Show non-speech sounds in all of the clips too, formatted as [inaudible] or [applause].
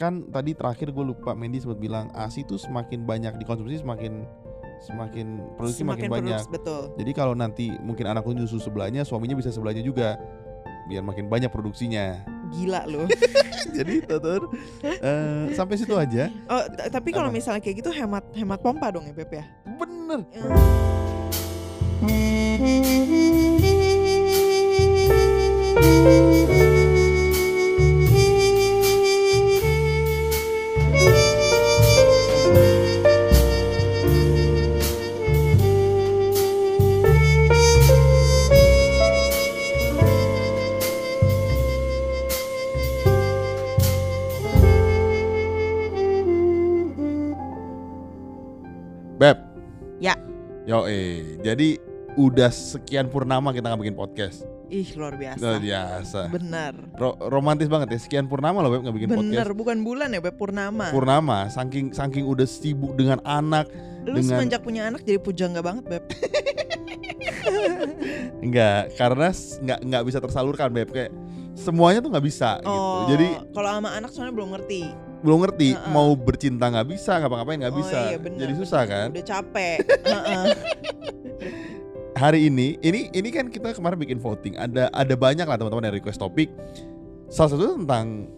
kan tadi terakhir gue lupa Mendy sempat bilang ASI tuh semakin banyak dikonsumsi semakin semakin produksi Semakin makin banyak. produksi, betul. Jadi kalau nanti mungkin anak lu nyusu sebelahnya, suaminya bisa sebelahnya juga. Biar makin banyak produksinya. Gila loh. [laughs] Jadi Tutur eh, sampai situ aja. Oh, tapi kalau misalnya kayak gitu hemat hemat pompa dong ya Beb ya. Bener. Beb. Yo eh, jadi udah sekian purnama kita nggak bikin podcast. Ih luar biasa. Luar biasa. Bener. Ro- romantis banget ya. Sekian purnama loh Beb nggak bikin Bener, podcast. bukan bulan ya Beb Purnama. Purnama, saking saking udah sibuk dengan anak. Lu dengan- semenjak punya anak jadi pujangga banget Beb. [laughs] Enggak, karena nggak nggak bisa tersalurkan Beb kayak semuanya tuh nggak bisa gitu. Oh, Jadi kalau sama anak soalnya belum ngerti. Belum ngerti Heeh. mau bercinta nggak bisa, ngapa-ngapain nggak Oh, bisa. iya, bener, Jadi bener. susah kan. Udah capek. [laughs] Heeh. Hari ini, ini ini kan kita kemarin bikin voting. Ada ada banyak lah teman-teman yang request topik. Salah satu tentang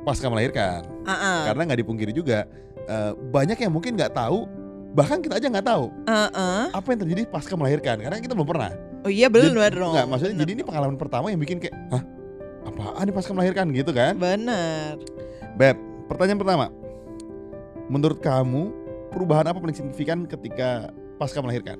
pasca melahirkan. Heeh. Karena nggak dipungkiri juga eh, banyak yang mungkin nggak tahu bahkan kita aja nggak tahu Heeh. apa yang terjadi pasca melahirkan karena kita belum pernah. Oh iya belum Jadi- dong. Nggak, maksudnya Bener jadi ini pengalaman pertama yang bikin kayak, hah, apaan nih pasca melahirkan gitu kan? Bener. Beb, pertanyaan pertama, menurut kamu perubahan apa paling signifikan ketika pasca melahirkan?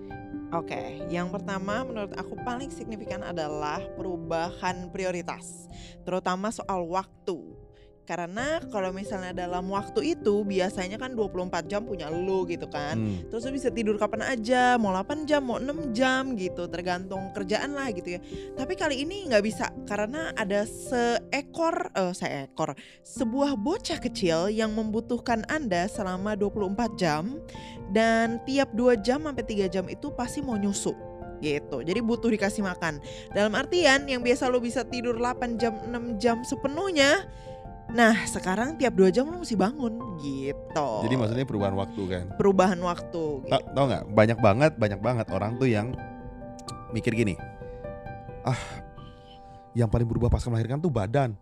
Oke, yang pertama menurut aku paling signifikan adalah perubahan prioritas, terutama soal waktu. Karena kalau misalnya dalam waktu itu biasanya kan 24 jam punya lu gitu kan. Hmm. Terus lu bisa tidur kapan aja, mau 8 jam, mau 6 jam gitu, tergantung kerjaan lah gitu ya. Tapi kali ini nggak bisa karena ada seekor, eh seekor, sebuah bocah kecil yang membutuhkan Anda selama 24 jam dan tiap 2 jam sampai 3 jam itu pasti mau nyusu gitu. Jadi butuh dikasih makan. Dalam artian yang biasa lu bisa tidur 8 jam, 6 jam sepenuhnya. Nah, sekarang tiap 2 jam lu mesti bangun gitu. Jadi maksudnya perubahan waktu kan? perubahan waktu. gitu. Ta- Tahu nggak? Banyak banget, banyak banget orang tuh yang mikir gini, ah, yang paling berubah pasca melahirkan tuh badan,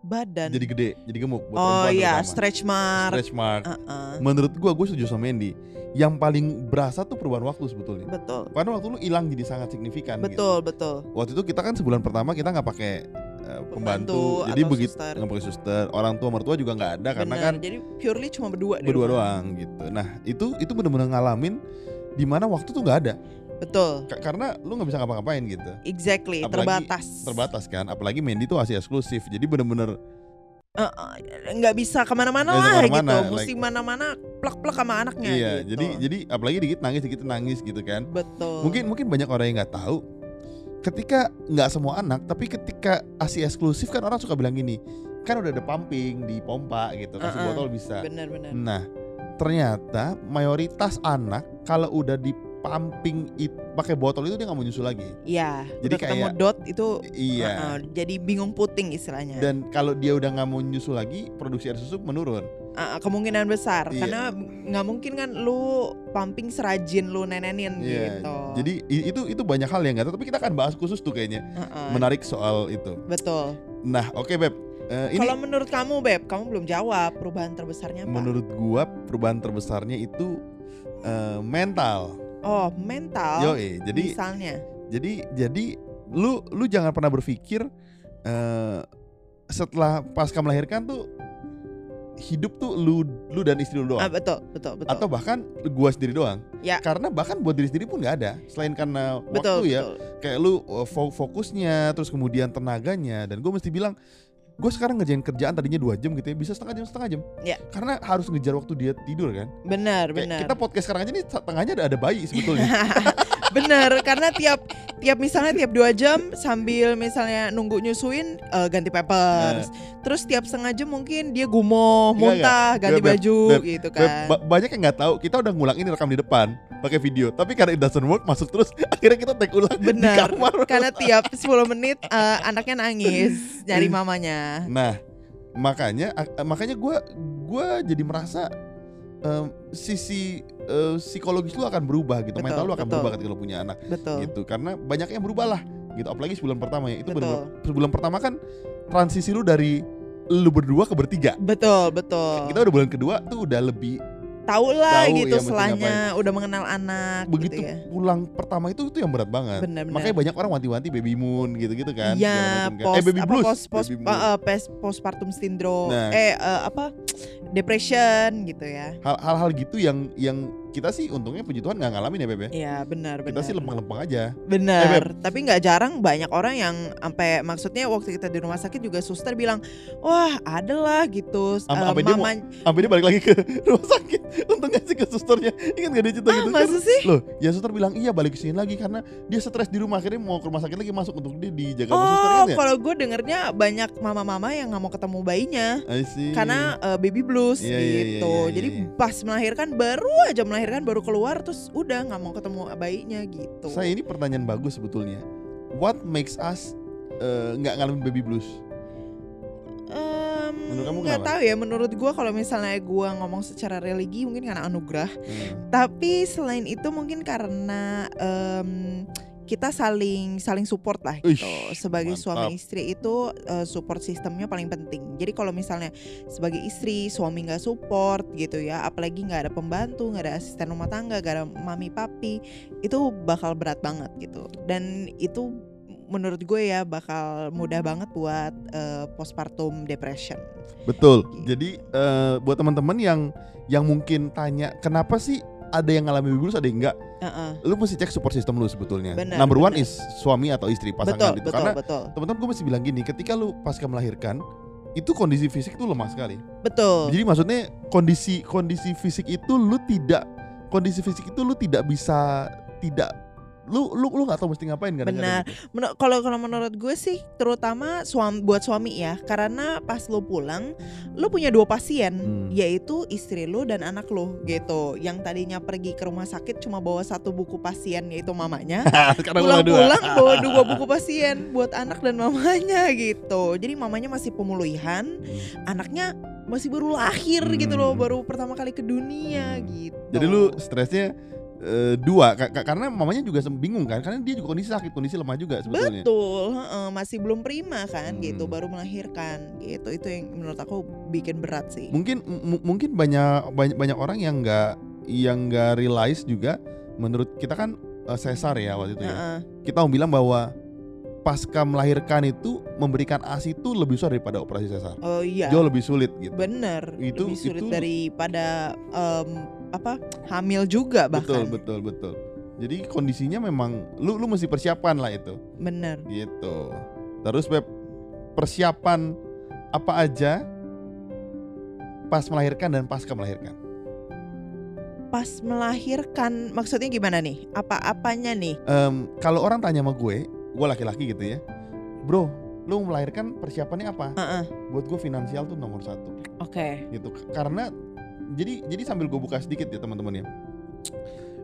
Badan. jadi gede, jadi gemuk. Buat oh iya, terutama. stretch mark. Stretch mark. Uh-uh. Menurut gua, gue setuju sama Mendy. Yang paling berasa tuh perubahan waktu sebetulnya. Betul. Karena waktu lu hilang jadi sangat signifikan. gitu. Betul, betul. Waktu itu kita kan sebulan pertama kita nggak pakai uh, pembantu, Pembantu jadi begitu nggak pakai suster, orang tua mertua juga nggak ada karena Benar. kan Jadi purely cuma berdua berdua doang gitu. Nah itu itu benar-benar ngalamin di mana waktu tuh nggak ada, Betul. Ka- karena lu nggak bisa ngapa-ngapain gitu. Exactly, Apalagi terbatas. Terbatas kan, apalagi Mendy tuh masih eksklusif, jadi bener-bener Uh-uh, nggak bisa ke mana-mana lah ke mana-mana, gitu. Mesti like- mana-mana plek-plek sama anaknya iya. gitu. Jadi jadi apalagi dikit nangis dikit nangis gitu kan. betul. Mungkin mungkin banyak orang yang nggak tahu. Ketika nggak semua anak, tapi ketika asi eksklusif kan orang suka bilang gini, kan udah ada pumping di pompa gitu, kasih Uh-uh. botol bisa. benar-benar. Nah, ternyata mayoritas anak kalau udah di pumping it, pakai botol itu dia nggak mau nyusu lagi. Iya, Jadi kayak- dot itu Iya. uh-uh, jadi bingung puting istilahnya. Dan kalau dia udah nggak mau nyusu lagi, produksi air susu menurun. Uh, kemungkinan besar Iya. karena nggak mungkin kan lu pumping serajin lu nenenin Iya. gitu. Jadi itu itu banyak hal yang nggak tahu. Tapi kita akan bahas khusus tuh kayaknya Uh-uh, menarik soal itu. betul. Nah, oke beb. Eh, ini Kalau menurut kamu beb, kamu belum jawab perubahan terbesarnya apa? menurut gua perubahan terbesarnya itu eh, mental. oh mental. Yo, jadi misalnya. jadi jadi lu lu jangan pernah berpikir eh setelah pasca melahirkan tuh hidup tuh lu lu dan istri lu Ah, doang betul, betul, betul. atau bahkan gua sendiri doang Ya. karena bahkan buat diri sendiri pun nggak ada selain karena betul, waktu ya betul. kayak lu uh, fo- fokusnya terus kemudian tenaganya dan gue mesti bilang gue sekarang ngerjain kerjaan tadinya dua jam gitu ya bisa setengah jam setengah jam Ya. karena harus ngejar waktu dia tidur kan Benar, benar. kita podcast sekarang aja nih setengahnya ada, ada bayi sebetulnya [laughs] bener karena tiap tiap misalnya tiap dua jam sambil misalnya nunggu nyusuin eh, ganti pampers terus tiap setengah jam mungkin dia gumoh Enggak, enggak. muntah ganti Beb, Beb, baju Beb, gitu kan. Ba- banyak yang nggak tahu kita udah ngulang ini rekam di depan pakai video. Tapi karena it doesn't work masuk terus [laughs] akhirnya kita take ulang di benar kamar. karena [laughs] tiap 10 menit eh, anaknya nangis nyari mamanya. Nah makanya ak- makanya gue gua jadi merasa em, sisi eh, psikologis lu akan berubah gitu. Betul, mental lu akan betul. berubah ketika lu punya anak betul. gitu. Karena banyak yang berubah lah gitu. Apalagi sebulan pertama ya. Itu Betul. benar sebulan pertama kan transisi lu dari lu berdua ke bertiga. Betul betul. Kita udah bulan kedua tuh udah lebih tahu lah Tahu, gitu ya, mesti setelahnya udah mengenal anak begitu gitu ya pulang pertama itu itu yang berat banget benar-benar makanya banyak orang wanti-wanti baby moon gitu-gitu kan Iya, kan. post, eh baby apa, blues post, post, baby moon. uh, pes- postpartum syndrome, Nah. eh uh, apa depression gitu ya. Hal- hal-hal gitu yang yang kita sih untungnya puji Tuhan nggak ngalamin ya Beb ya. Iya benar kita sih lempeng-lempeng aja Benar. Tapi nggak jarang banyak orang yang sampai maksudnya waktu kita di rumah sakit juga suster bilang, wah ada lah gitu. Am- uh, sampai dia mama, sampai dia balik lagi ke [laughs] rumah sakit untungnya sih ke susternya ingat gak dia cerita ah gitu masa sih? loh ya suster bilang iya balik ke sini lagi karena dia stres di rumah akhirnya mau ke rumah sakit lagi masuk untuk dia dijaga sama suster Oh, kan ya kalau gue dengernya banyak mama-mama yang nggak mau ketemu bayinya. Karena uh, baby blues Iya, iya, iya, gitu. iya, iya, Jadi iya. pas melahirkan baru aja melahirkan baru keluar terus udah nggak mau ketemu bayinya gitu. saya ini pertanyaan bagus sebetulnya what makes us eh, nggak ngalamin baby blues Menurut kamu nggak tahu ya. Menurut gua kalau misalnya gua ngomong secara religi mungkin karena anugerah. Hmm. Tapi selain itu mungkin karena em, kita saling saling support lah Uish, gitu. Sebagai mantap. suami istri itu eh, support sistemnya paling penting. Jadi kalau misalnya sebagai istri suami nggak support gitu ya, apalagi nggak ada pembantu, nggak ada asisten rumah tangga, nggak ada mami papi, itu bakal berat banget gitu. Dan itu menurut gue ya bakal mudah banget buat eh, postpartum depression. betul Gitu. jadi eh, buat teman-teman yang yang mungkin tanya kenapa sih ada yang ngalamin baby blues ada yang enggak Heeh. lu mesti cek support system lu sebetulnya Benar, number one benar. is suami atau istri pasangan Betul, itu betul, karena teman-teman gue mesti bilang gini ketika lu pasca melahirkan itu kondisi fisik tuh lemah sekali Betul. Jadi maksudnya kondisi kondisi fisik itu lu tidak kondisi fisik itu lu tidak bisa tidak lu lu lu nggak tahu mesti ngapain kan Benar. Menu- kalau kalau menurut gue sih terutama suami buat suami ya karena pas lu pulang lu punya dua pasien Hmm. yaitu istri lu dan anak lu gitu yang tadinya pergi ke rumah sakit cuma bawa satu buku pasien yaitu mamanya [laughs] pulang-pulang bawa [laughs] dua buku pasien buat anak dan mamanya gitu jadi mamanya masih pemulihan anaknya masih baru lahir gitu loh Hmm. baru pertama kali ke dunia Hmm. gitu Jadi lu stresnya eh, dua ka- ka- karena mamanya juga bingung kan karena dia juga kondisi sakit kondisi lemah juga sebetulnya. Betul, heeh, masih belum prima kan Hmm. gitu, baru melahirkan gitu. Itu yang menurut aku bikin berat sih. Mungkin mungkin banyak banyak banyak orang yang nggak yang nggak realize juga menurut kita kan eh, sesar ya waktu itu ya. Heeh, Kita mau bilang bahwa pasca melahirkan itu memberikan ASI itu lebih susah daripada operasi sesar. Oh iya. Jauh lebih sulit gitu. Bener, Itu- lebih sulit itu- daripada em, apa hamil juga bahkan. Betul, betul, betul. Jadi kondisinya memang lu lu mesti persiapan lah itu, Bener. gitu. Terus Beb, persiapan apa aja pas melahirkan dan pasca melahirkan? Pas melahirkan, maksudnya gimana nih? Apa-apanya nih? Em, kalau orang tanya sama gue, gue laki-laki gitu ya, bro, lu melahirkan persiapannya apa? Heeh, Buat gue finansial tuh nomor satu, Oke. gitu. Karena jadi jadi sambil gue buka sedikit ya teman-teman ya,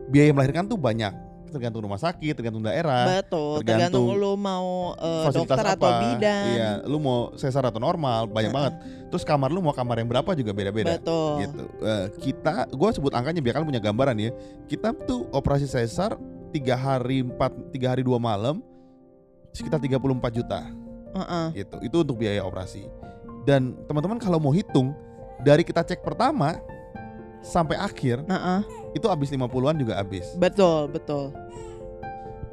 biaya melahirkan tuh banyak, tergantung rumah sakit, tergantung daerah. Betul. tergantung Tergantung lu mau fasilitas dokter apa atau bidan. Iya, lu mau sesar atau normal banyak Heeh. banget. Terus kamar lu mau kamar yang berapa juga beda-beda. Betul. Gitu. Eh, kita, gue sebut angkanya biar kalian punya gambaran ya. Kita tuh operasi sesar tiga hari empat tiga hari dua malam sekitar 34 juta Heeh. gitu. Itu untuk biaya operasi. Dan teman-teman kalau mau hitung dari kita cek pertama sampai akhir Heeh. itu habis 50-an juga habis. Betul, betul.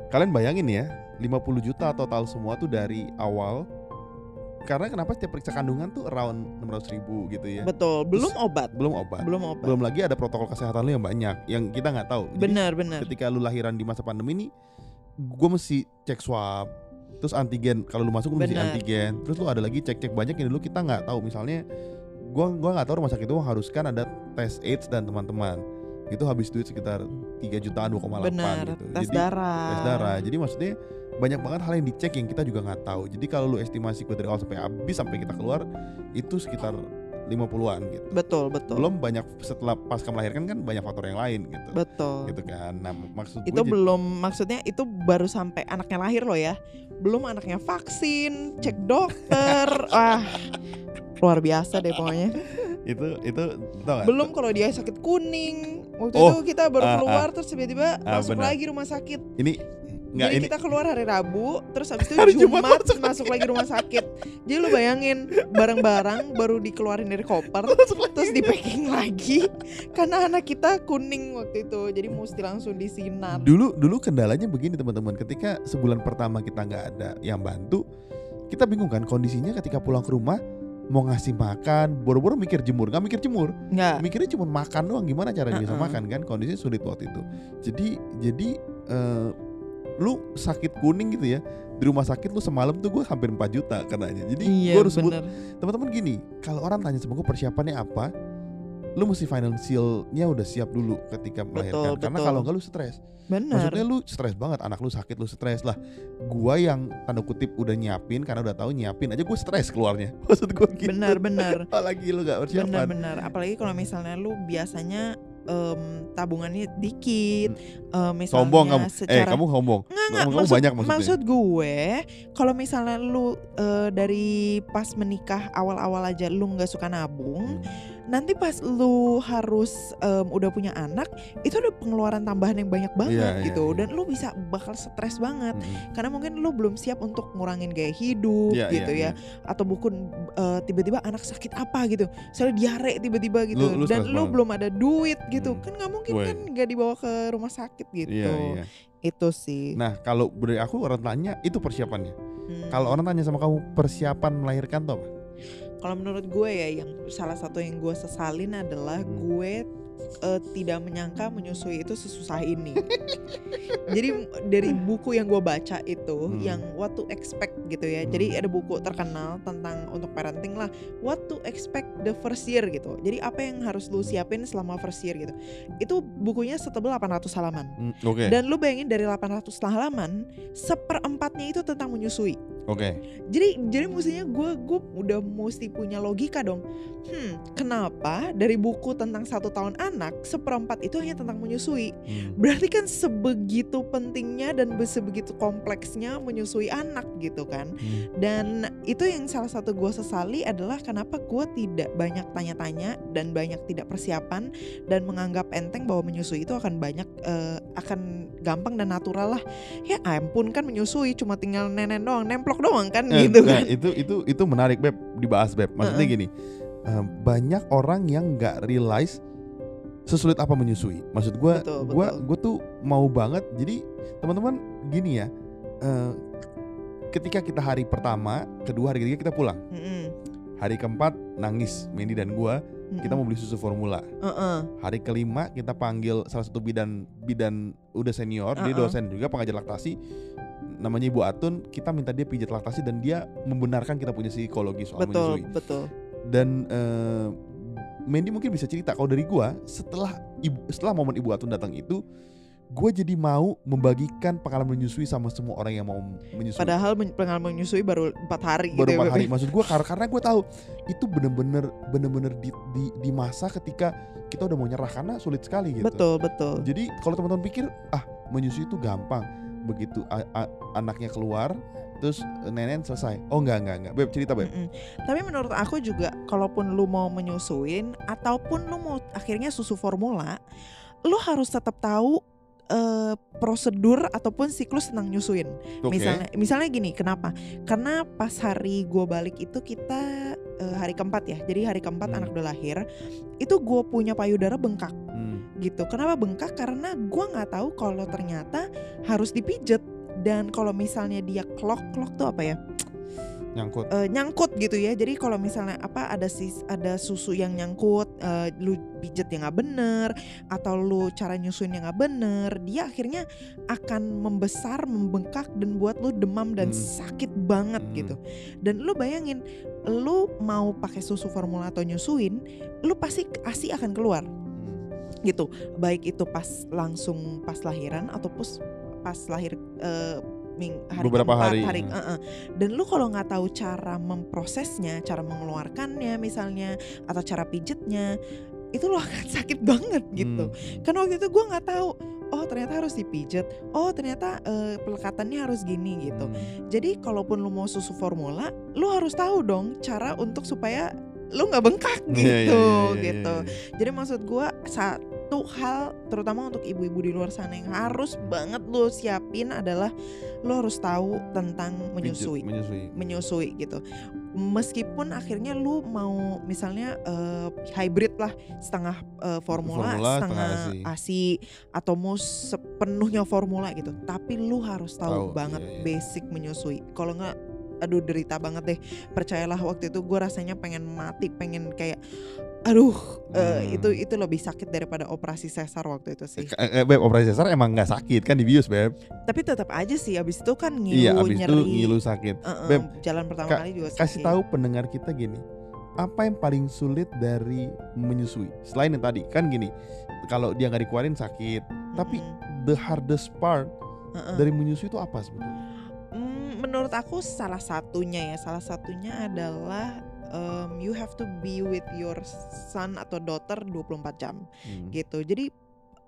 Kalian bayangin ya, 50 juta total semua tuh dari awal. Karena kenapa setiap periksa kandungan tuh around 600 ribu gitu ya. Betul. Belum obat. Belum obat. Belum obat. Belum lagi ada protokol kesehatan lu yang banyak yang kita nggak tahu. Jadi Benar, benar. ketika lu lahiran di masa pandemi ini, gue mesti cek swab, terus antigen. Kalau lu masuk lu mesti antigen. Terus lu ada lagi cek-cek banyak yang dulu kita nggak tahu. Misalnya, gua gua nggak tahu rumah sakit itu mengharuskan ada tes AIDS dan teman-teman. Itu habis duit sekitar 3 jutaan 2,8 Benar. gitu. Tes Jadi darah. tes darah. Jadi maksudnya banyak banget hal yang dicek yang kita juga nggak tahu. Jadi kalau lu estimasi gue dari awal sampai habis sampai kita keluar itu sekitar 50-an gitu. Betul, betul. Belum banyak setelah pasca melahirkan kan banyak faktor yang lain gitu. Betul. Gitu kan. Nah, maksud itu gue jadi- belum maksudnya itu baru sampai anaknya lahir loh ya belum anaknya vaksin cek dokter [laughs] ah luar biasa deh pokoknya itu itu tau gak? belum kalau dia sakit kuning waktu Oh, itu kita baru ah, ah. keluar terus tiba-tiba Ah, masuk benar. lagi rumah sakit ini nggak jadi ini kita keluar hari Rabu terus habis itu Hari Jumat Jumat, masuk [laughs] masuk, lagi rumah sakit. Jadi lu bayangin barang-barang baru dikeluarin dari koper [laughs] terus di packing lagi. Karena anak kita kuning waktu itu jadi mesti langsung disinar. Dulu dulu kendalanya begini teman-teman. Ketika sebulan pertama kita nggak ada yang bantu kita bingung kan kondisinya ketika pulang ke rumah mau ngasih makan boro-boro mikir jemur. Nggak mikir jemur. Nggak. Mikirnya cuma makan doang. Gimana caranya bisa Uh-uh. makan kan? Kondisinya sulit waktu itu. Jadi jadi eh, lu sakit kuning gitu ya di rumah sakit lu semalam tuh gue hampir 4 juta kenanya. Jadi iya gue harus sebut teman-teman gini kalau orang tanya sama gue persiapannya apa lu mesti financialnya udah siap dulu ketika melahirkan. Karena betul. kalau enggak lu stres. Bener. Maksudnya lu stres banget anak lu sakit lu stres lah. Gua yang tanda kutip udah nyiapin karena udah tahu nyiapin aja gue stres keluarnya. [laughs] Maksud gue gitu. Bener bener apalagi lu gak persiapan. Bener-bener apalagi kalau misalnya lu biasanya em, tabungannya dikit em, misalnya sombong kamu. Eh secara kamu sombong. Nggak, nggak, kamu maksud, banyak maksudnya. maksud gue kalau misalnya lu eh, dari pas menikah awal-awal aja lu nggak suka nabung Hmm. Nanti pas lu harus em, udah punya anak itu ada pengeluaran tambahan yang banyak banget Iya, iya, gitu iya. dan lu bisa bakal stres banget Mm-mm. karena mungkin lu belum siap untuk ngurangin gaya hidup Iya, gitu iya, ya atau bukan eh, tiba-tiba anak sakit apa gitu misalnya diare tiba-tiba gitu Lu- lu dan lu banget. belum ada duit gitu Hmm. kan nggak mungkin Woi. kan nggak dibawa ke rumah sakit gitu iya iya itu sih nah kalau dari aku orang tanya itu persiapannya Hmm. kalau orang tanya sama kamu persiapan melahirkan tuh apa Kalau menurut gue ya yang salah satu yang gue sesalin adalah Hmm. gue eh, tidak menyangka menyusui itu sesusah ini. [laughs] Jadi dari buku yang gue baca itu Hmm. yang what to expect gitu ya. Hmm. Jadi ada buku terkenal tentang untuk parenting lah what to expect the first year gitu. Jadi apa yang harus lu siapin selama first year gitu. Itu bukunya setebal 800 halaman. Hmm, oke Dan lu bayangin dari 800 halaman seperempatnya itu tentang menyusui. Oke Jadi jadi mestinya gue gue udah mesti punya logika dong. Hmm, kenapa dari buku tentang satu tahun anak seperempat itu hanya tentang menyusui? Hmm. Berarti kan sebegitu pentingnya dan be- sebegitu kompleksnya menyusui anak gitu kan. Hmm. Dan itu yang salah satu gue sesali adalah kenapa gue tidak banyak tanya-tanya dan banyak tidak persiapan dan menganggap enteng bahwa menyusui itu akan banyak eh, akan gampang dan natural lah. Ya ampun kan menyusui cuma tinggal nenen doang, nemplok doang kan Eh, gitu nah, kan. itu itu itu menarik beb dibahas beb maksudnya Heeh. gini eh, banyak orang yang nggak realize sesulit apa menyusui maksud gua Betul, gua betul. gua tuh mau banget jadi teman-teman gini ya eh, ketika kita hari pertama kedua hari ketiga kita pulang Mm-mm, hari keempat nangis Mendy dan kita mau beli susu formula Heeh. hari kelima kita panggil salah satu bidan bidan udah senior dia Uh-uh. dosen juga pengajar laktasi namanya Ibu Atun kita minta dia pijat laktasi dan dia membenarkan kita punya psikologi soal betul menyusui betul. dan eh, Mandy mungkin bisa cerita kalau dari gua setelah ibu setelah momen Ibu Atun datang itu gue jadi mau membagikan pengalaman menyusui sama semua orang yang mau menyusui. Padahal men- pengalaman menyusui baru empat hari baru gitu ya, empat Beb. hari. Maksud gue karena karena gue tahu itu bener-bener bener-bener di, di di masa ketika kita udah mau nyerah karena sulit sekali gitu. Betul betul. jadi kalau teman-teman pikir ah menyusui itu gampang. Begitu a- a- anaknya keluar terus nenek selesai. Oh enggak enggak enggak. Beb cerita beb. Mm-mm. Tapi menurut aku juga kalaupun lu mau menyusuin ataupun lu mau akhirnya susu formula, lu harus tetap tahu eh, prosedur ataupun siklus tentang nyusuin. oke Misalnya misalnya gini, kenapa? Karena pas hari gua balik itu kita eh, hari keempat ya. Jadi hari keempat Hmm. anak udah lahir, itu gua punya payudara bengkak Hmm, gitu. Kenapa bengkak? Karena gua nggak tahu kalau ternyata harus dipijet dan kalau misalnya dia klok klok tuh apa ya? Nyangkut eh, nyangkut gitu ya. Jadi kalau misalnya apa ada sis ada susu yang nyangkut, eh, lu pijet yang nggak bener atau lu cara nyusuin yang nggak bener, dia akhirnya akan membesar, membengkak dan buat lu demam dan Hmm. sakit banget Hmm. gitu. Dan lu bayangin, lu mau pakai susu formula atau nyusuin, lu pasti ASI akan keluar Hmm, gitu. Baik itu pas langsung pas lahiran atau pas pas lahir eh, ming- hari Beberapa keempat, hari, eh, ya. eh. Dan lu kalau nggak tahu cara memprosesnya, cara mengeluarkannya misalnya atau cara pijetnya, itu lo akan [laughs] sakit banget gitu. hmm. Kan waktu itu gua nggak tahu. Oh ternyata harus dipijet. Oh ternyata eh, pelekatannya harus gini gitu. Hmm. Jadi kalaupun lu mau susu formula, lu harus tahu dong cara untuk supaya lu nggak bengkak Iya, gitu iya, iya, iya, gitu iya. jadi maksud gua satu hal terutama untuk ibu-ibu di luar sana yang harus banget lu siapin adalah lu harus tahu tentang menyusui menyusui. menyusui gitu. Meskipun akhirnya lu mau misalnya eh, hybrid lah setengah eh, formula, Formula, setengah setengah ASI atau mau sepenuhnya formula gitu. Tapi lu harus tahu Tahu, banget iya, iya. basic menyusui. Kalau nggak aduh derita banget deh. Percayalah waktu itu gue rasanya pengen mati, pengen kayak aduh eh, Hmm. itu itu lebih sakit daripada operasi sesar waktu itu sih. Eh, eh, Beb, operasi sesar emang nggak sakit kan dibius beb. Tapi tetap aja sih abis itu kan ngilu Iya, abis itu nyeri. ngilu sakit. Eh, eh, Beb, jalan pertama ka- kali juga Kasih sakit. tahu pendengar kita gini, apa yang paling sulit dari menyusui? Selain yang tadi kan gini, kalau dia nggak dikeluarin sakit. Tapi the hardest part Heeh. dari menyusui itu apa sebetulnya? Menurut aku salah satunya ya, salah satunya adalah um, you have to be with your son atau daughter 24 jam Hmm, gitu. Jadi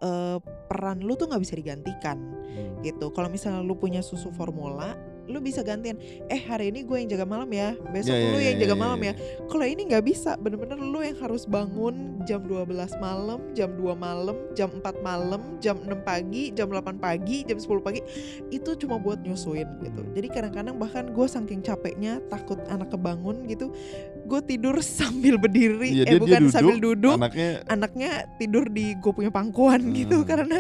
eh, peran lu tuh nggak bisa digantikan hmm. gitu. Kalau misalnya lu punya susu formula, lu bisa gantian. Eh hari ini gue yang jaga malam ya, besok Ya, ya, lu ya, yang ya, jaga ya, malam ya. ya. Kalau ini nggak bisa, bener-bener lu yang harus bangun jam 12 malam, jam 2 malam, jam 4 malam, jam 6 pagi, jam 8 pagi, jam 10 pagi. Itu cuma buat nyusuin gitu. Jadi kadang-kadang bahkan gue saking capeknya takut anak kebangun gitu, gue tidur [laughs] sambil berdiri, Iya, eh dia- dia bukan duduk, sambil duduk. Anaknya Anaknya tidur di gue punya pangkuan gitu Hmm. [laughs] karena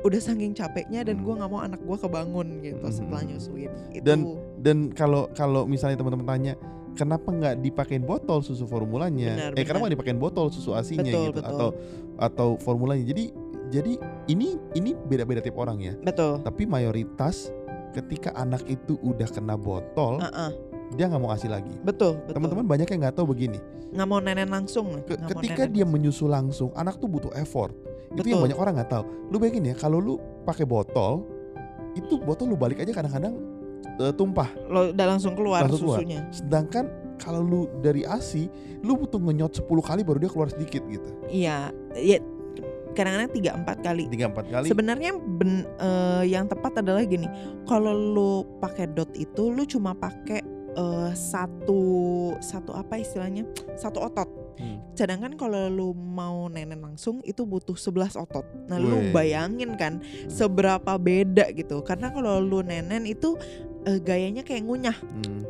udah saking capeknya dan Hmm. gue nggak mau anak gue kebangun gitu Hmm. setelah nyusuin. Itu Dan dan kalau kalau misalnya teman-teman tanya kenapa nggak dipakein botol susu formulanya Benar, eh kenapa benar. nggak dipakein botol susu asinya Betul, gitu betul. atau atau formulanya jadi jadi ini ini beda-beda tiap orang ya betul. tapi mayoritas ketika anak itu udah kena botol Heeh. Dia nggak mau kasih lagi Betul, betul. teman-teman banyak yang nggak tahu begini nggak mau nenen langsung. Ke- ketika nenen dia langsung. menyusu langsung anak tuh butuh effort itu yang Betul. banyak orang nggak tahu lu bayangin ya kalau lu pakai botol itu botol lu balik aja kadang-kadang eh, tumpah lo udah langsung keluar Langsung keluar. susunya. Sedangkan kalau lu dari ASI, lu butuh ngenyot 10 kali baru dia keluar sedikit gitu. Iya, ya kadang-kadang tiga empat kali. 3 4 kali. Sebenarnya ben, eh, yang tepat adalah gini, kalau lu pakai dot itu lu cuma pakai eh, satu satu apa istilahnya satu otot. Hmm. Sedangkan kalau lu mau nenen langsung itu butuh 11 otot. Nah, lu Wih. bayangin kan seberapa beda gitu. Karena kalau lu nenen itu eh, gayanya kayak ngunyah, Hmm.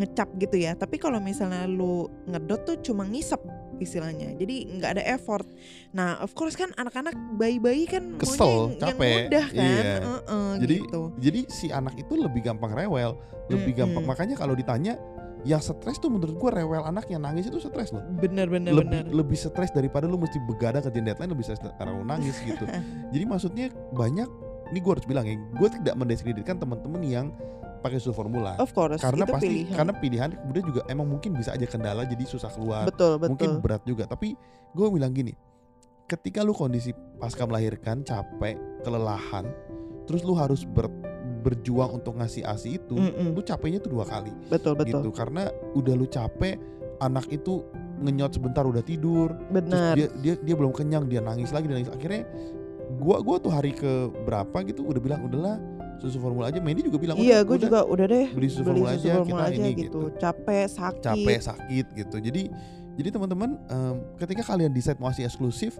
ngecap gitu ya. Tapi kalau misalnya lu ngedot tuh cuma ngisep istilahnya. Jadi nggak ada effort. Nah, of course kan anak-anak bayi-bayi kan Kesel, yang, yang capek. mudah kan. Iya. Heeh, Jadi gitu. Jadi si anak itu lebih gampang rewel, lebih Mm-mm. gampang. Makanya kalau ditanya yang stres tuh menurut gua rewel anak yang nangis itu stres loh. bener bener lebih bener. lebih stres daripada lu mesti begadang kerjaan deadline lebih stres karena lu nangis gitu. [laughs] Jadi maksudnya banyak ini gua harus bilang ya, gue tidak mendiskreditkan teman-teman yang pakai susu formula. Of course, karena itu pasti pilihan. karena pilihan kemudian juga emang mungkin bisa aja kendala jadi susah keluar. betul betul. mungkin berat juga tapi gue bilang gini ketika lu kondisi pasca melahirkan capek kelelahan terus lu harus ber- berjuang untuk ngasih asi itu Mm-mm, lu capeknya tuh dua kali betul betul. gitu karena udah lu capek anak itu ngenyot sebentar udah tidur Benar. dia dia dia belum kenyang dia nangis lagi dia nangis akhirnya gua gua tuh hari ke berapa gitu udah bilang udahlah susu formula aja. Mandy juga bilang Iya, "Udah, gue juga udah deh beli susu beli formula susu aja formula kita aja ini gitu. gitu. Capek, sakit. capek sakit gitu. Jadi jadi teman-teman em, ketika kalian decide mau kasih eksklusif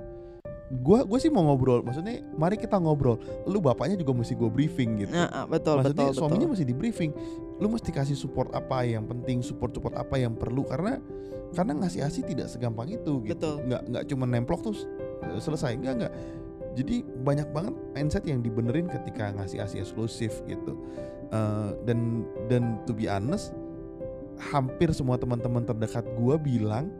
gua gue sih mau ngobrol. Maksudnya mari kita ngobrol. Lu bapaknya juga mesti gue briefing gitu. Nah, ah, betul maksudnya betul suaminya betul. mesti di briefing lu mesti kasih support apa yang penting support support apa yang perlu. Karena karena ngasih asi tidak segampang itu gitu. Betul. nggak nggak cuma nemplok terus eh, selesai. Nggak nggak jadi banyak banget mindset yang dibenerin ketika ngasih asi eksklusif gitu. Eh, dan dan to be honest hampir semua teman-teman terdekat gua bilang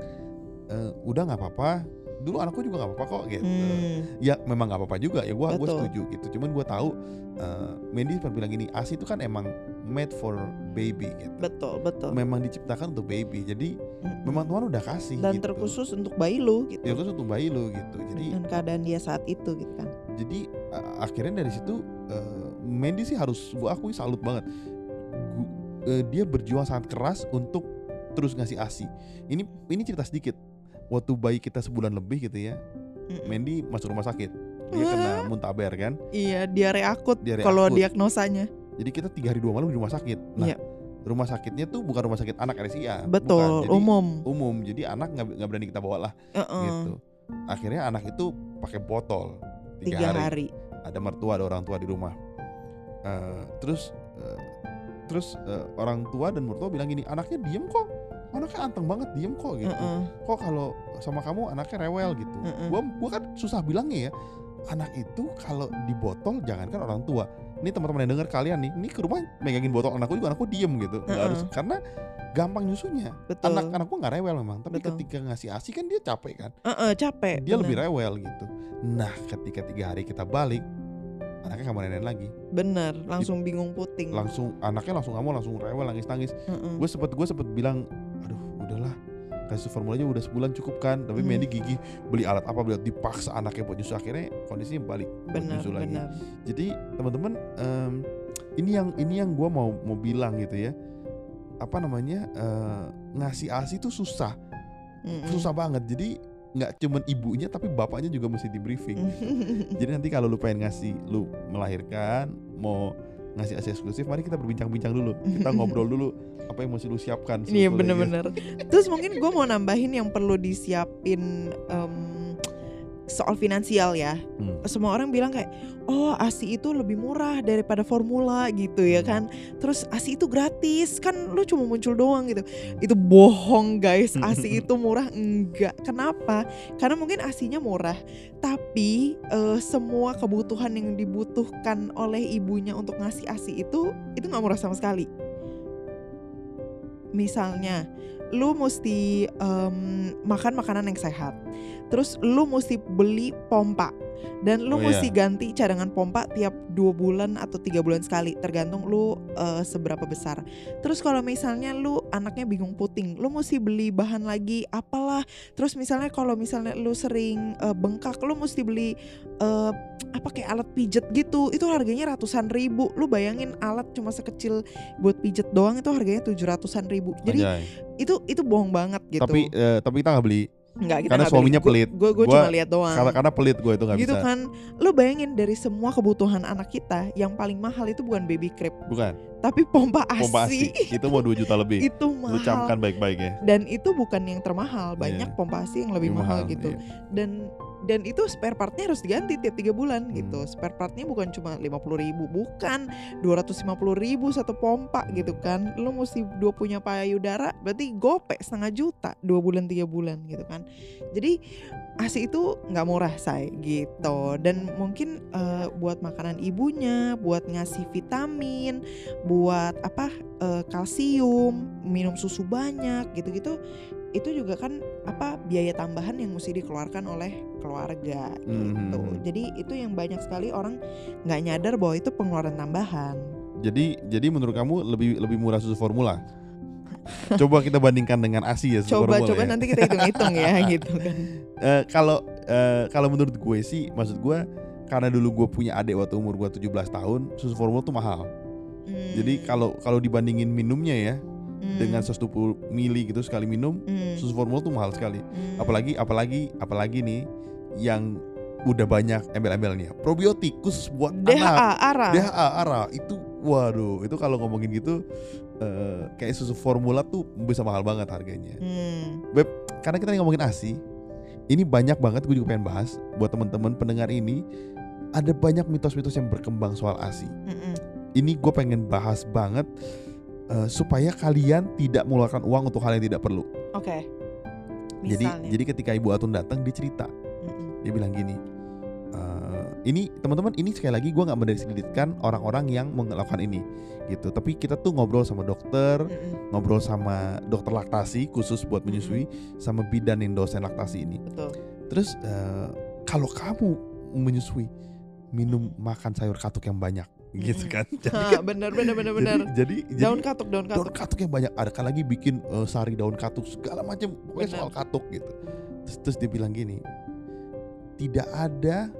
eh, udah nggak apa-apa. Dulu anakku juga nggak apa-apa kok gitu. Hmm, ya memang nggak apa-apa juga. Ya gua gua Betul. setuju gitu. Cuman gua tahu eh, Mandy pernah bilang gini asi itu kan emang made for baby gitu betul betul. memang diciptakan untuk baby jadi Mm-mm. memang Tuhan udah kasih dan gitu. terkhusus untuk bayi lu gitu. ya khusus untuk bayi lo gitu jadi dengan keadaan dia saat itu gitu kan. jadi a- akhirnya dari situ eh, Mandy sih harus gua akui salut banget Gu- eh, dia berjuang sangat keras untuk terus ngasih asi ini ini cerita sedikit waktu bayi kita sebulan lebih gitu ya Mm-mm. Mandy masuk rumah sakit dia kena muntaber kan Iya, diare akut Diare kalau diagnosanya. Jadi kita tiga hari dua malam di rumah sakit. Nah, Iya. rumah sakitnya tuh bukan rumah sakit anak RSIA Betul, bukan. Jadi umum. umum jadi anak nggak berani kita bawa lah Heeh. gitu akhirnya anak itu pakai botol tiga, Tiga hari. hari. ada mertua ada orang tua di rumah Eh, terus eh, terus eh, orang tua dan mertua bilang gini anaknya diem kok anaknya anteng banget diem kok gitu Heeh. kok kalau sama kamu anaknya rewel gitu Mm-mm. gua gua kan susah bilangnya ya anak itu kalau di botol jangankan orang tua ini teman-teman yang dengar kalian nih ini ke rumah megangin botol anakku juga anakku diem gitu nggak Mm-mm. harus karena gampang nyusunya Betul. anak anakku nggak rewel memang tapi Betul. ketika ngasih asi kan dia capek kan Heeh, capek. dia bener. lebih rewel gitu nah ketika tiga hari kita balik anaknya nggak mau nenek lagi Bener, langsung bingung puting. langsung anaknya langsung nggak mau langsung rewel nangis nangis Heeh. gue sempet gue sempet bilang aduh udahlah kasih formula aja udah sebulan cukup kan tapi Hmm. Mandy gigi beli alat apa beli dipaksa anaknya buat nyusu akhirnya kondisinya balik Benar, nyusu lagi benar. jadi teman-teman em, ini yang ini yang gue mau mau bilang gitu ya apa namanya eh, ngasih asi tuh susah Mm-mm. susah banget jadi nggak cuman ibunya tapi bapaknya juga mesti di briefing. [laughs] Jadi nanti kalau lu pengen ngasih lu melahirkan mau ngasih asi eksklusif mari kita berbincang-bincang dulu. Kita [laughs] ngobrol dulu apa yang mesti lu siapkan Iya bener-bener. Terus mungkin gue mau nambahin yang perlu disiapin em, soal finansial ya. Hmm. Semua orang bilang kayak, oh asi itu lebih murah daripada formula gitu ya kan. Terus asi itu gratis kan lu cuma muncul doang gitu. Itu bohong guys, asi itu murah enggak. Kenapa? Karena mungkin asinya murah, tapi eh, semua kebutuhan yang dibutuhkan oleh ibunya untuk ngasih asi itu itu nggak murah sama sekali. Misalnya, lu mesti em, makan makanan yang sehat. Terus lu mesti beli pompa dan lu Oh, iya. mesti ganti cadangan pompa tiap dua bulan atau tiga bulan sekali, tergantung lu eh, seberapa besar. Terus kalau misalnya lu anaknya bingung puting, lu mesti beli bahan lagi apalah. Terus misalnya kalau misalnya lu sering eh, bengkak, lu mesti beli eh, apa kayak alat pijet gitu. Itu harganya ratusan ribu. Lu bayangin alat cuma sekecil buat pijet doang itu harganya tujuh ratusan ribu. Jadi Anjay. itu itu bohong banget gitu. tapi eh, tapi kita nggak beli Nggak, kita karena nggak suaminya beli. pelit. Gue gue cuma lihat doang. karena karena pelit gue itu nggak gitu bisa kan. Lu bayangin dari semua kebutuhan anak kita yang paling mahal itu bukan baby crib, bukan tapi pompa asi. pompa asi itu mau 2 juta [laughs] lebih itu lu mahal. camkan baik-baik ya Dan itu bukan yang termahal, banyak Iya. pompa asi yang lebih mahal, gitu. iya. Dan dan itu spare partnya harus diganti tiap tiga bulan Hmm. gitu. Spare partnya bukan cuma 50 ribu, bukan 250 ribu satu pompa gitu kan. Lu mesti dua punya payudara, berarti gopek setengah juta dua bulan tiga bulan gitu kan. Jadi asi itu nggak murah say gitu. Dan mungkin eh, buat makanan ibunya, buat ngasih vitamin, buat apa eh, kalsium, minum susu banyak gitu-gitu itu juga kan apa biaya tambahan yang mesti dikeluarkan oleh keluarga gitu. Mhm. Jadi itu yang banyak sekali orang nggak nyadar bahwa itu pengeluaran tambahan. jadi jadi menurut kamu lebih lebih murah susu formula coba kita bandingkan dengan asi ya susu Coba formula coba ya. nanti kita hitung-hitung ya [laughs] gitu kan. Eh, kalau eh, kalau menurut gue sih maksud gue karena dulu gue punya adik waktu umur gue 17 tahun susu formula tuh mahal jadi Hmm, kalau kalau dibandingin minumnya ya hmm, dengan 120 mili gitu sekali minum hmm, susu formula tuh mahal sekali. Hmm. apalagi apalagi apalagi nih yang udah banyak embel-embelnya. Probiotik khusus buat anak. DHA ARA. DHA ARA. Itu waduh itu kalau ngomongin gitu eh, kayak susu formula tuh bisa mahal banget harganya. Hmm, karena kita ngomongin ASI ini banyak banget gue juga pengen bahas buat teman-teman pendengar ini. Ada banyak mitos-mitos yang berkembang soal ASI mm-mm. ini gue pengen bahas banget eh, supaya kalian tidak mengeluarkan uang untuk hal yang tidak perlu Oke. jadi Misalnya. jadi ketika ibu Atun datang dia cerita Mm-mm. dia bilang gini "Eh, ini teman-teman ini sekali lagi gue nggak mendiskreditkan orang-orang yang melakukan ini gitu tapi kita tuh ngobrol sama dokter Mm-mm. ngobrol sama dokter laktasi khusus buat menyusui sama bidan yang dosen laktasi ini Betul. terus eh, kalau kamu menyusui minum makan sayur katuk yang banyak gitu kan. [laughs] Jadi Ha, kan benar benar jadi benar. jadi, jadi Daun katuk, daun daun katuk. katuk yang banyak. Ada kan lagi bikin eh, sari daun katuk segala macam. Pokoknya soal katuk gitu. Terus, terus dia bilang gini tidak ada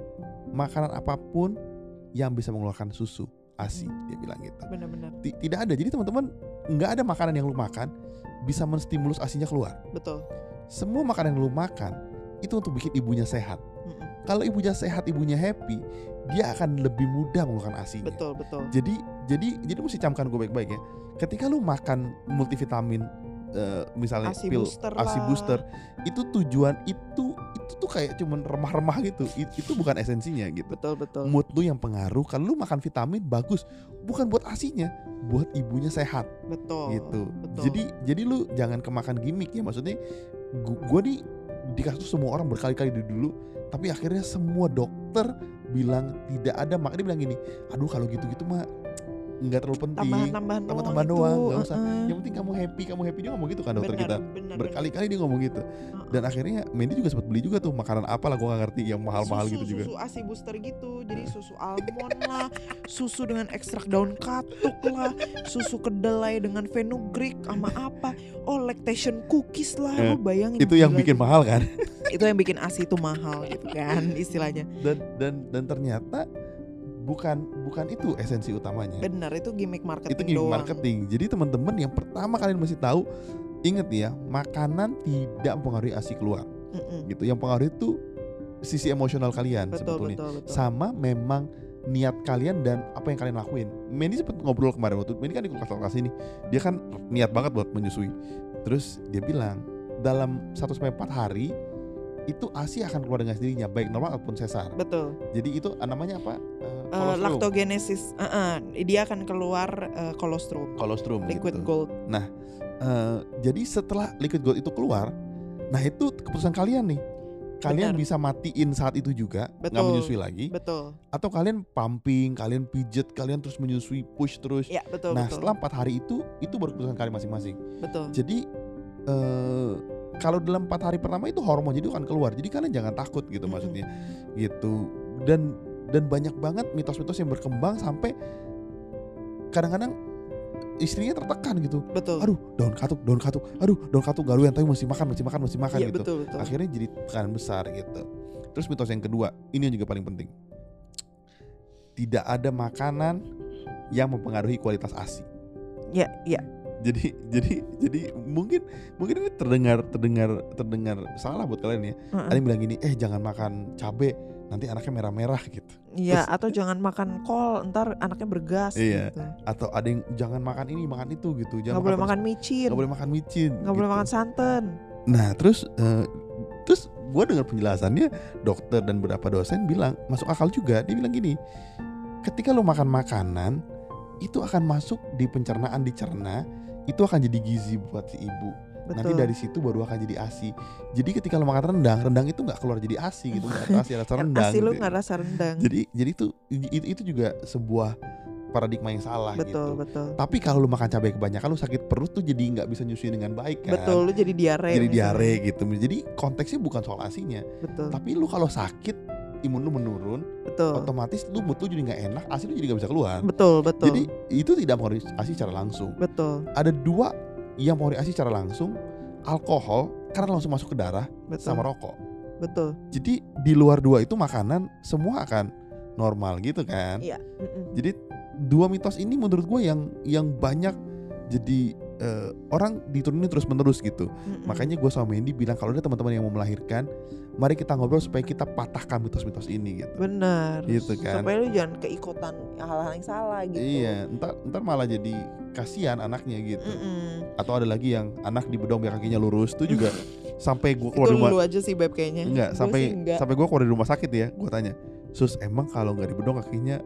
makanan apa pun yang bisa mengeluarkan susu asi. Dia bilang gitu. Benar-benar. Ti- tidak ada. Jadi teman-teman nggak ada makanan yang lu makan bisa menstimulus asinya keluar. Betul. semua makanan yang lu makan itu untuk bikin ibunya sehat. Kalau ibunya sehat ibunya happy dia akan lebih mudah mengeluarkan asinya Betul, betul. jadi jadi jadi mesti camkan gue baik-baik ya. Ketika lu makan multivitamin eh, misalnya ASI pil booster ASI lah. booster itu tujuan itu itu tuh kayak cuman remah-remah gitu. It- itu bukan esensinya gitu. betul betul Mood lu yang pengaruh kalau lu makan vitamin bagus bukan buat asinya, buat ibunya sehat betul gitu. betul. Jadi jadi lu jangan kemakan gimmick ya maksudnya gua nih di kasus semua orang berkali-kali dulu tapi akhirnya semua dokter bilang tidak ada. Makanya dia bilang gini aduh kalau gitu-gitu mah nggak terlalu penting tambahan-tambahan tambah-tambahan itu, doang, nggak usah. uh-uh. yang penting kamu happy kamu happy dia ngomong gitu kan dokter Benar, kita berkali-kali dia ngomong gitu benar. dan akhirnya Mandy juga sempat beli juga tuh makanan apa lah gua gak ngerti yang mahal-mahal susu, gitu juga Susu ASI booster gitu. Jadi susu almond lah, susu dengan ekstrak daun katuk lah, susu kedelai dengan fenugreek sama apa. Oh, lactation cookies lah. Eh, Lu bayangin itu yang bikin gitu. mahal kan Itu yang bikin ASI itu mahal gitu kan istilahnya. dan dan dan ternyata bukan bukan itu esensi utamanya Benar, itu gimmick marketing itu gimmick doang. marketing. Jadi teman-teman yang pertama kalian mesti tahu, inget ya, makanan tidak mempengaruhi ASI keluar, Mm-mm. gitu. Yang pengaruh itu sisi emosional kalian Betul, sebetulnya. betul, betul. Sama memang niat kalian dan apa yang kalian lakuin. Mandy sempat ngobrol kemarin waktu Mandy kan ikut kelas ini, dia kan niat banget buat menyusui. Terus dia bilang dalam 1 sampai 4 hari itu ASI akan keluar dengan sendirinya baik normal ataupun sesar. Betul. Jadi itu ah, namanya apa? Eh, Eh, kolostrum. lactogenesis, uh-uh, dia akan keluar eh, kolostrum, kolostrum liquid gitu. gold. Eh, jadi setelah liquid gold itu keluar, nah itu keputusan kalian nih. Kalian Benar. bisa matiin saat itu juga, nggak menyusui lagi, Betul. atau kalian pumping, kalian pijet, kalian terus menyusui, push terus. Ya, betul, nah betul. setelah empat hari itu, itu baru keputusan kalian masing-masing. Betul. Jadi eh kalau dalam empat hari pertama itu hormon jadi akan keluar. Jadi kalian jangan takut gitu maksudnya, gitu. Dan dan banyak banget mitos-mitos yang berkembang sampai kadang-kadang istrinya tertekan gitu Betul. aduh daun katuk daun katuk aduh daun katuk gak yang tapi mesti makan mesti makan mesti makan Iya, gitu betul, betul. akhirnya jadi tekanan besar gitu terus mitos yang kedua ini yang juga paling penting tidak ada makanan yang mempengaruhi kualitas asi Ya, ya. Jadi jadi jadi mungkin mungkin ini terdengar terdengar terdengar salah buat kalian ya Heeh. ada yang bilang gini eh jangan makan cabe nanti anaknya merah-merah gitu Iya, Terus- atau jangan makan kol, ntar anaknya bergas Iya. gitu. atau ada yang jangan makan ini makan itu gitu jangan Nggak boleh makan micin, nggak boleh makan micin nggak boleh gitu. makan santan. Nah terus eh, terus gue dengar penjelasannya dokter dan beberapa dosen bilang masuk akal juga. Dia bilang gini, ketika lo makan makanan itu akan masuk di pencernaan dicerna, itu akan jadi gizi buat si ibu. Betul. Nanti dari situ baru akan jadi asi. Jadi ketika lo makan rendang, rendang itu nggak keluar jadi asi gitu, nggak rasa [laughs] Yang rendang. Asi lu gitu. nggak rasa rendang. Jadi jadi itu, itu itu juga sebuah paradigma yang salah betul, gitu. betul. Tapi kalau lu makan cabai kebanyakan lu sakit perut tuh jadi nggak bisa nyusui dengan baik kan. Betul, lu jadi diare. Jadi misalnya. diare gitu. Jadi konteksnya bukan soal asinya, Betul, tapi lu kalau sakit imun lu menurun, betul. otomatis lu lu jadi nggak enak, asi lu jadi nggak bisa keluar. Betul, betul. Jadi itu tidak mempengaruhi asi secara langsung. betul, Ada dua yang mempengaruhi asi secara langsung, alkohol karena langsung masuk ke darah betul. sama rokok. Betul. Jadi di luar dua itu makanan semua akan normal gitu kan. Iya. mm-mm. Jadi dua mitos ini menurut gue yang yang banyak jadi eh, orang diturunin terus menerus gitu. Mm-mm. Makanya gue sama Mendy bilang kalau ada teman-teman yang mau melahirkan, mari kita ngobrol supaya kita patahkan mitos-mitos ini gitu. benar. Gitu kan. Supaya lu jangan keikutan hal-hal yang salah gitu. Iya, ntar ntar malah jadi kasihan anaknya gitu. Mm-mm. Atau ada lagi yang anak di bedong biar kakinya lurus tuh juga [laughs] sampai gue Itu keluar rumah lu aja sih beb kayaknya. enggak Gua sampai enggak. sampai gue keluar dari rumah sakit ya, gue tanya, sus emang kalau nggak di bedong kakinya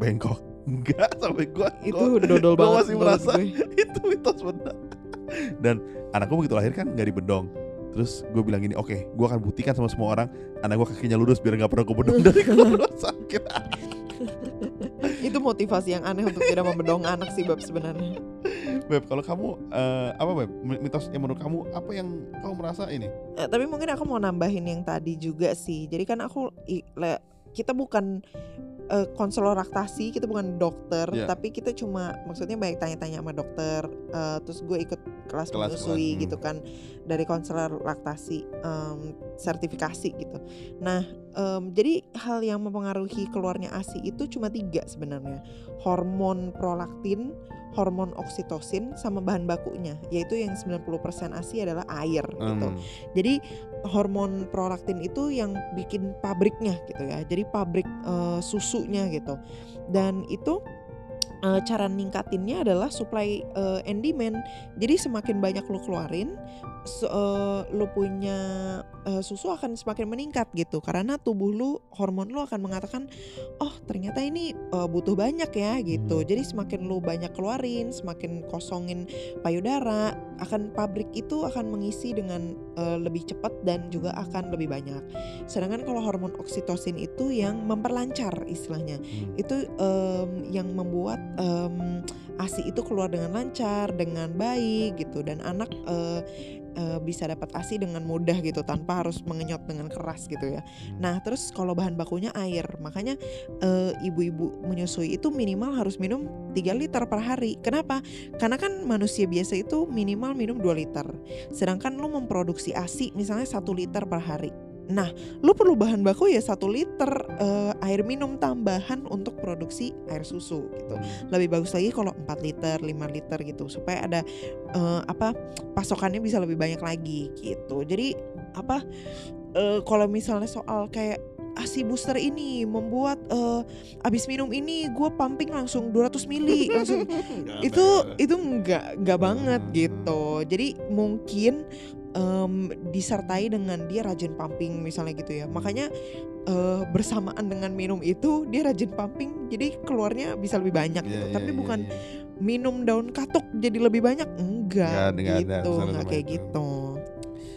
bengkok? Enggak, sampai gue itu udah dodol gua banget. masih merasa gue. [laughs] itu mitos benar. Dan anak gue begitu lahir kan nggak di bedong. Terus gue bilang gini, oke, gue akan buktikan sama semua orang anak gue kakinya lurus biar nggak pernah ke bedong [laughs] dari rumah sakit. [laughs] itu motivasi yang aneh untuk tidak membedong anak sih beb sebenarnya. Beb, kalau kamu eh, apa Beb? Mitos yang menurut kamu apa yang kamu merasa ini? Eh, tapi mungkin aku mau nambahin yang tadi juga sih. Jadi kan aku i- le- kita bukan eh, konselor laktasi, kita bukan dokter, Iya. tapi kita cuma maksudnya banyak tanya-tanya sama dokter. eh, terus gue ikut kelas, Kelas, menyusui kelas, gitu kan dari konselor laktasi em, sertifikasi gitu. Nah, em, jadi hal yang mempengaruhi keluarnya ASI itu cuma tiga sebenarnya. Hormon prolaktin, hormon oksitosin sama bahan bakunya, yaitu yang 90% ASI adalah air gitu. Hmm, Jadi hormon prolaktin itu yang bikin pabriknya gitu ya. Jadi pabrik eh, susunya gitu. Dan itu eh, cara ningkatinnya adalah supply eh, and demand. Jadi semakin banyak lo keluarin, se- eh, lo punya eh, susu akan semakin meningkat gitu. Karena tubuh lu, hormon lu akan mengatakan, oh ternyata ini eh, butuh banyak ya gitu. Jadi semakin lu banyak keluarin, semakin kosongin payudara, akan pabrik itu akan mengisi dengan eh, lebih cepat dan juga akan lebih banyak. Sedangkan kalau hormon oksitosin itu yang memperlancar istilahnya Hmm. itu em, yang membuat em, ASI itu keluar dengan lancar, dengan baik gitu dan anak eh, bisa dapat ASI dengan mudah gitu tanpa harus mengenyot dengan keras gitu ya. Hmm. Nah, terus kalau bahan bakunya air, makanya eh, ibu-ibu menyusui itu minimal harus minum 3 liter per hari. Kenapa? Karena kan manusia biasa itu minimal minum 2 liter. Sedangkan lu memproduksi ASI misalnya 1 liter per hari. Nah, lu perlu bahan baku ya 1 liter eh, air minum tambahan untuk produksi air susu gitu. Hmm. Lebih bagus lagi kalau 4 liter, 5 liter gitu supaya ada eh, apa pasokannya bisa lebih banyak lagi gitu. Jadi apa eh, kalau misalnya soal kayak ASI booster ini membuat eh, abis minum ini gue pumping langsung 200 mili langsung [laughs] itu itu nggak nggak banget Hmm. gitu jadi mungkin em, disertai dengan dia rajin pumping misalnya gitu ya makanya eh, bersamaan dengan minum itu dia rajin pumping jadi keluarnya bisa lebih banyak Iya, gitu iya, tapi iya, bukan iya. minum daun katuk jadi lebih banyak enggak ada gitu urusannya nggak sama kayak itu. gitu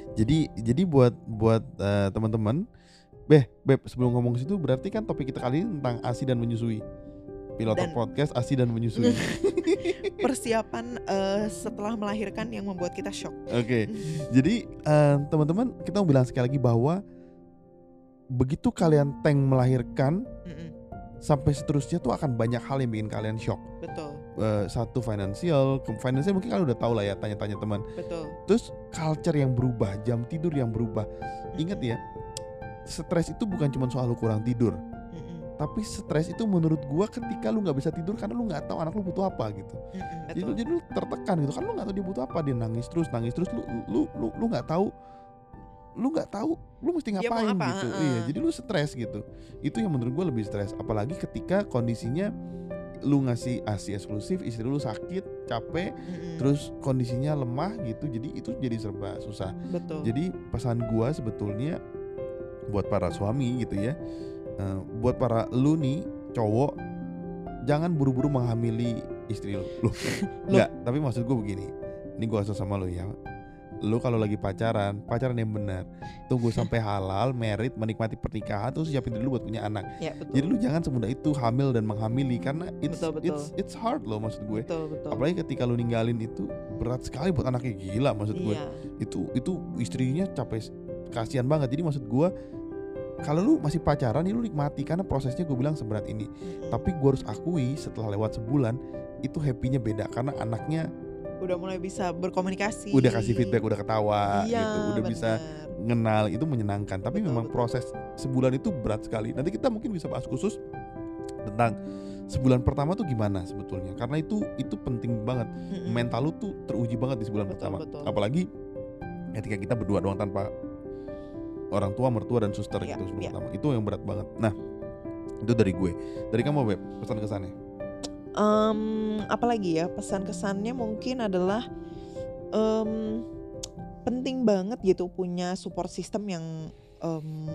Jadi jadi buat buat eh, teman-teman, beh beb sebelum ngomong ke situ berarti kan topik kita kali ini tentang asi dan menyusui. Pilotok Dan- podcast asi dan menyusui. [laughs] persiapan eh, setelah melahirkan yang membuat kita shock Oke. Jadi eh, teman-teman kita mau bilang sekali lagi bahwa begitu kalian tank melahirkan Mm-mm, sampai seterusnya tuh akan banyak hal yang bikin kalian shock. betul Eh, satu finansial, finansial mungkin kalian udah tahu lah ya tanya-tanya teman. betul Terus culture yang berubah, jam tidur yang berubah. Ingat ya, stres itu bukan cuma soal lu kurang tidur, tapi stres itu menurut gua ketika lu nggak bisa tidur karena lu nggak tahu anak lu butuh apa gitu. Jadi jadi lu tertekan gitu. Kan lu nggak tahu dia butuh apa dia nangis terus nangis terus lu lu lu lu nggak tahu lu nggak tahu lu mesti ngapain apa, gitu. heeh. iya jadi lu stres gitu. Itu yang menurut gua lebih stres. Apalagi ketika kondisinya lu ngasih asi eksklusif istri lu sakit capek Mm-mm, terus kondisinya lemah gitu. Jadi itu jadi serba susah. Betul. Jadi pesan gua sebetulnya buat para suami gitu ya eh, buat para lu nih cowok jangan buru-buru menghamili istri lu. Loh, [laughs] enggak tapi maksud gue begini. Ini gua asal sama lu ya. Lu kalau lagi pacaran pacaran yang benar. Tunggu [laughs] sampai halal merit menikmati pernikahan terus siapin diri lu buat punya anak. Ya betul. Jadi lu jangan semudah itu hamil dan menghamili karena it's Betul, betul. it's it's hard loh maksud gue. Betul betul. Apalagi ketika lu ninggalin itu berat sekali buat anaknya gila maksud gue. Iya. Itu itu istrinya capek kasihan banget. Jadi maksud gua kalau lu masih pacaran ya lu nikmati karena prosesnya gue bilang seberat ini. Tapi gua harus akui setelah lewat sebulan itu happynya beda karena anaknya udah mulai bisa berkomunikasi. Udah kasih feedback udah ketawa iya, gitu. Udah bisa bener. ngenal itu menyenangkan. Tapi Betul, memang betul. proses sebulan itu berat sekali. Nanti kita mungkin bisa bahas khusus tentang sebulan pertama tuh gimana sebetulnya. Karena itu itu penting banget. Mental lu tuh teruji banget di sebulan Betul, pertama. betul. apalagi ketika kita berdua doang tanpa orang tua mertua dan suster Iya, gitu sebulan iya. pertama. Itu yang berat banget. Nah itu dari gue. Dari kamu beb pesan kesannya Em, apalagi ya pesan kesannya mungkin adalah em, penting banget gitu punya support system yang em,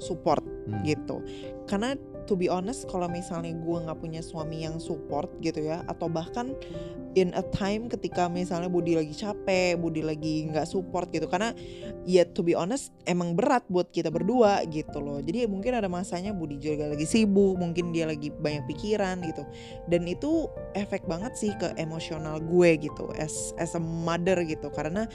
support Hmm. gitu. Karena to be honest kalau misalnya gue nggak punya suami yang support gitu ya atau bahkan in a time ketika misalnya Budi lagi capek Budi lagi nggak support gitu karena ya to be honest emang berat buat kita berdua gitu loh. Jadi mungkin ada masanya Budi juga lagi sibuk mungkin dia lagi banyak pikiran gitu. Dan itu efek banget sih ke emosional gue gitu as as a mother gitu. Karena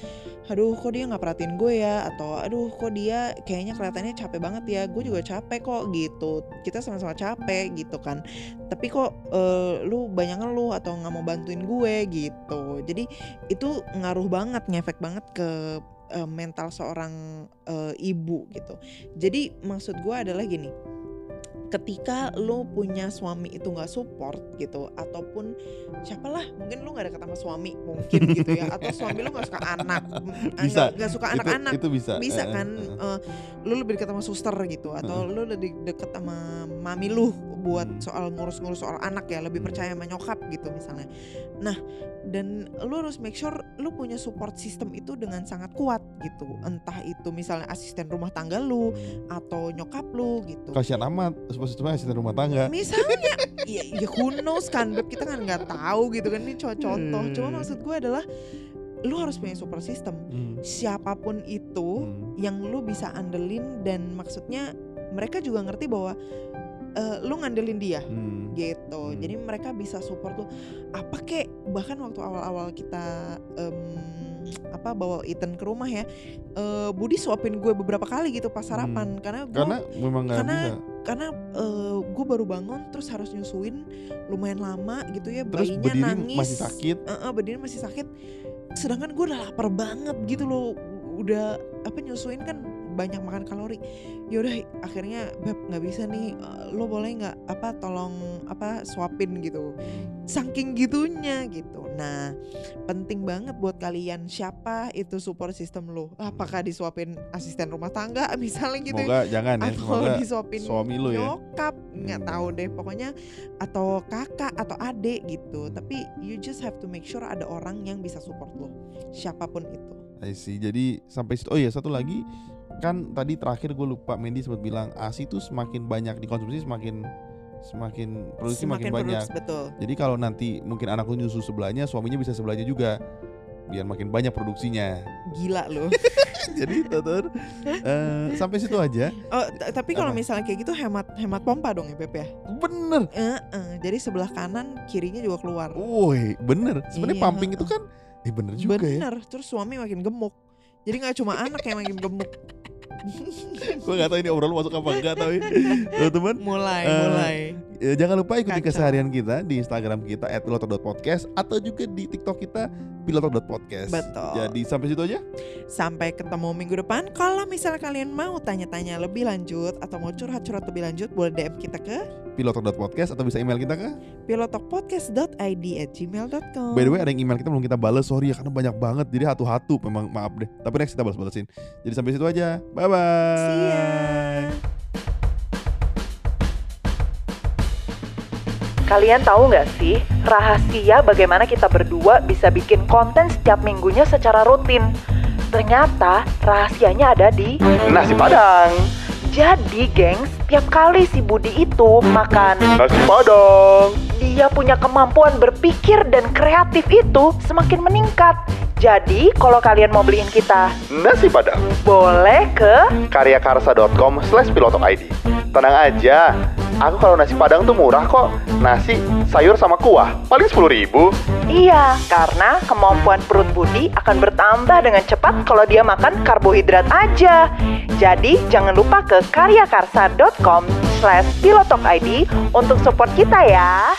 aduh kok dia nggak perhatiin gue ya? Atau aduh kok dia kayaknya kelihatannya capek banget ya? Gue juga capek kok gitu. Kita sama-sama capek gitu kan. Tapi kok eh, lu banyak ngeluh atau nggak mau bantuin gue gitu. Jadi itu ngaruh banget ngefek banget ke eh, mental seorang eh, ibu gitu. Jadi maksud gue adalah gini ketika lu punya suami itu nggak support gitu ataupun siapalah mungkin lu nggak deket sama suami mungkin gitu ya atau suami lu nggak suka anak [laughs] Bisa. nggak suka Itu- anak-anak itu, bisa bisa Eh, kan eh, lu lebih dekat sama suster gitu atau lu lebih deket sama mami lu buat Hmm. soal ngurus-ngurus soal anak ya lebih Hmm. percaya sama nyokap gitu misalnya nah dan lu harus make sure lu punya support system itu dengan sangat kuat gitu entah itu misalnya asisten rumah tangga lu hmm. atau nyokap lu gitu kasihan amat supaya asisten rumah tangga misalnya [laughs] ya, ya who knows kan Beb kita kan nggak tahu gitu kan ini co- contoh cuma Hmm. maksud gue adalah lu harus punya support system Hmm, siapa pun itu hmm. yang lu bisa andelin dan maksudnya mereka juga ngerti bahwa eh, lu ngandelin dia Hmm. gitu Hmm. jadi mereka bisa support lu apa kek bahkan waktu awal-awal kita em, apa bawa Ethan ke rumah ya. Eh, Budi suapin gue beberapa kali gitu pas sarapan. Karena gue karena memang nggak karena bisa. karena gue baru bangun terus harus nyusuin lumayan lama gitu ya terus bayinya berdiri nangis. masih sakit. Eh, eh, berdiri masih sakit. Sedangkan gue udah lapar banget gitu loh. Udah apa nyusuin kan banyak makan kalori. Yaudah akhirnya beb nggak bisa nih. Eh, lo boleh nggak apa tolong apa suapin gitu. Saking gitunya gitu nah penting banget buat kalian. Siapa itu support system lo apakah disuapin asisten rumah tangga [laughs] misalnya gitu ya, semoga jangan ya atau semoga disuapin suami lu ya. nyokap? Nggak tahu deh pokoknya atau kakak atau adik gitu. Hmm. tapi you just have to make sure ada orang yang bisa support lo siapa pun itu. I see. Jadi sampai situ. Oh iya satu lagi. Kan tadi terakhir gue lupa Mendy sempat bilang ASI tuh semakin banyak dikonsumsi semakin semakin produksi makin banyak. produksi, betul Jadi kalau nanti mungkin anak lu nyusu sebelahnya, suaminya bisa sebelahnya juga. Biar makin banyak produksinya. gila lo [laughs] Jadi Tutur eh, sampai situ aja. oh tapi kalau misalnya kayak gitu hemat hemat pompa dong ya Beb ya Bener. Eh, eh, jadi sebelah kanan kirinya juga keluar Woi, bener. Sebenarnya Iya, pumping itu kan eh bener juga ya. bener terus suami makin gemuk jadi nggak cuma anak yang makin gemuk Gue gak tahu ini obrol masuk apa enggak tapi teman-teman mulai Eh, mulai Ya, jangan lupa ikuti Kacau. keseharian kita di Instagram kita @piloto.podcast atau juga di TikTok kita piloto.podcast. Betul. Jadi sampai situ aja. Sampai ketemu minggu depan. Kalau misalnya kalian mau tanya-tanya lebih lanjut atau mau curhat-curhat lebih lanjut, boleh DM kita ke piloto.podcast atau bisa email kita ke. pilotokpodcast.id at gmail.com By the way ada yang email kita belum kita balas sorry ya karena banyak banget jadi hatu-hatu memang maaf deh. Tapi next kita balas-balasin. Jadi sampai situ aja. Bye bye. See ya. Kalian tahu nggak sih rahasia bagaimana kita berdua bisa bikin konten setiap minggunya secara rutin? Ternyata rahasianya ada di Nasi Padang. Jadi, gengs, tiap kali si Budi itu makan, Nasi Padang. dia punya kemampuan berpikir dan kreatif itu semakin meningkat. Jadi, kalau kalian mau beliin kita, Nasi Padang. boleh ke karyakarsa.com slash pilotok ID. Tenang aja, aku kalau nasi padang tuh murah kok. Nasi, sayur sama kuah, paling 10 ribu. Iya, karena kemampuan perut Budi akan bertambah dengan cepat kalau dia makan karbohidrat aja. Jadi, jangan lupa ke karyakarsa.com slash pilotokid untuk support kita ya.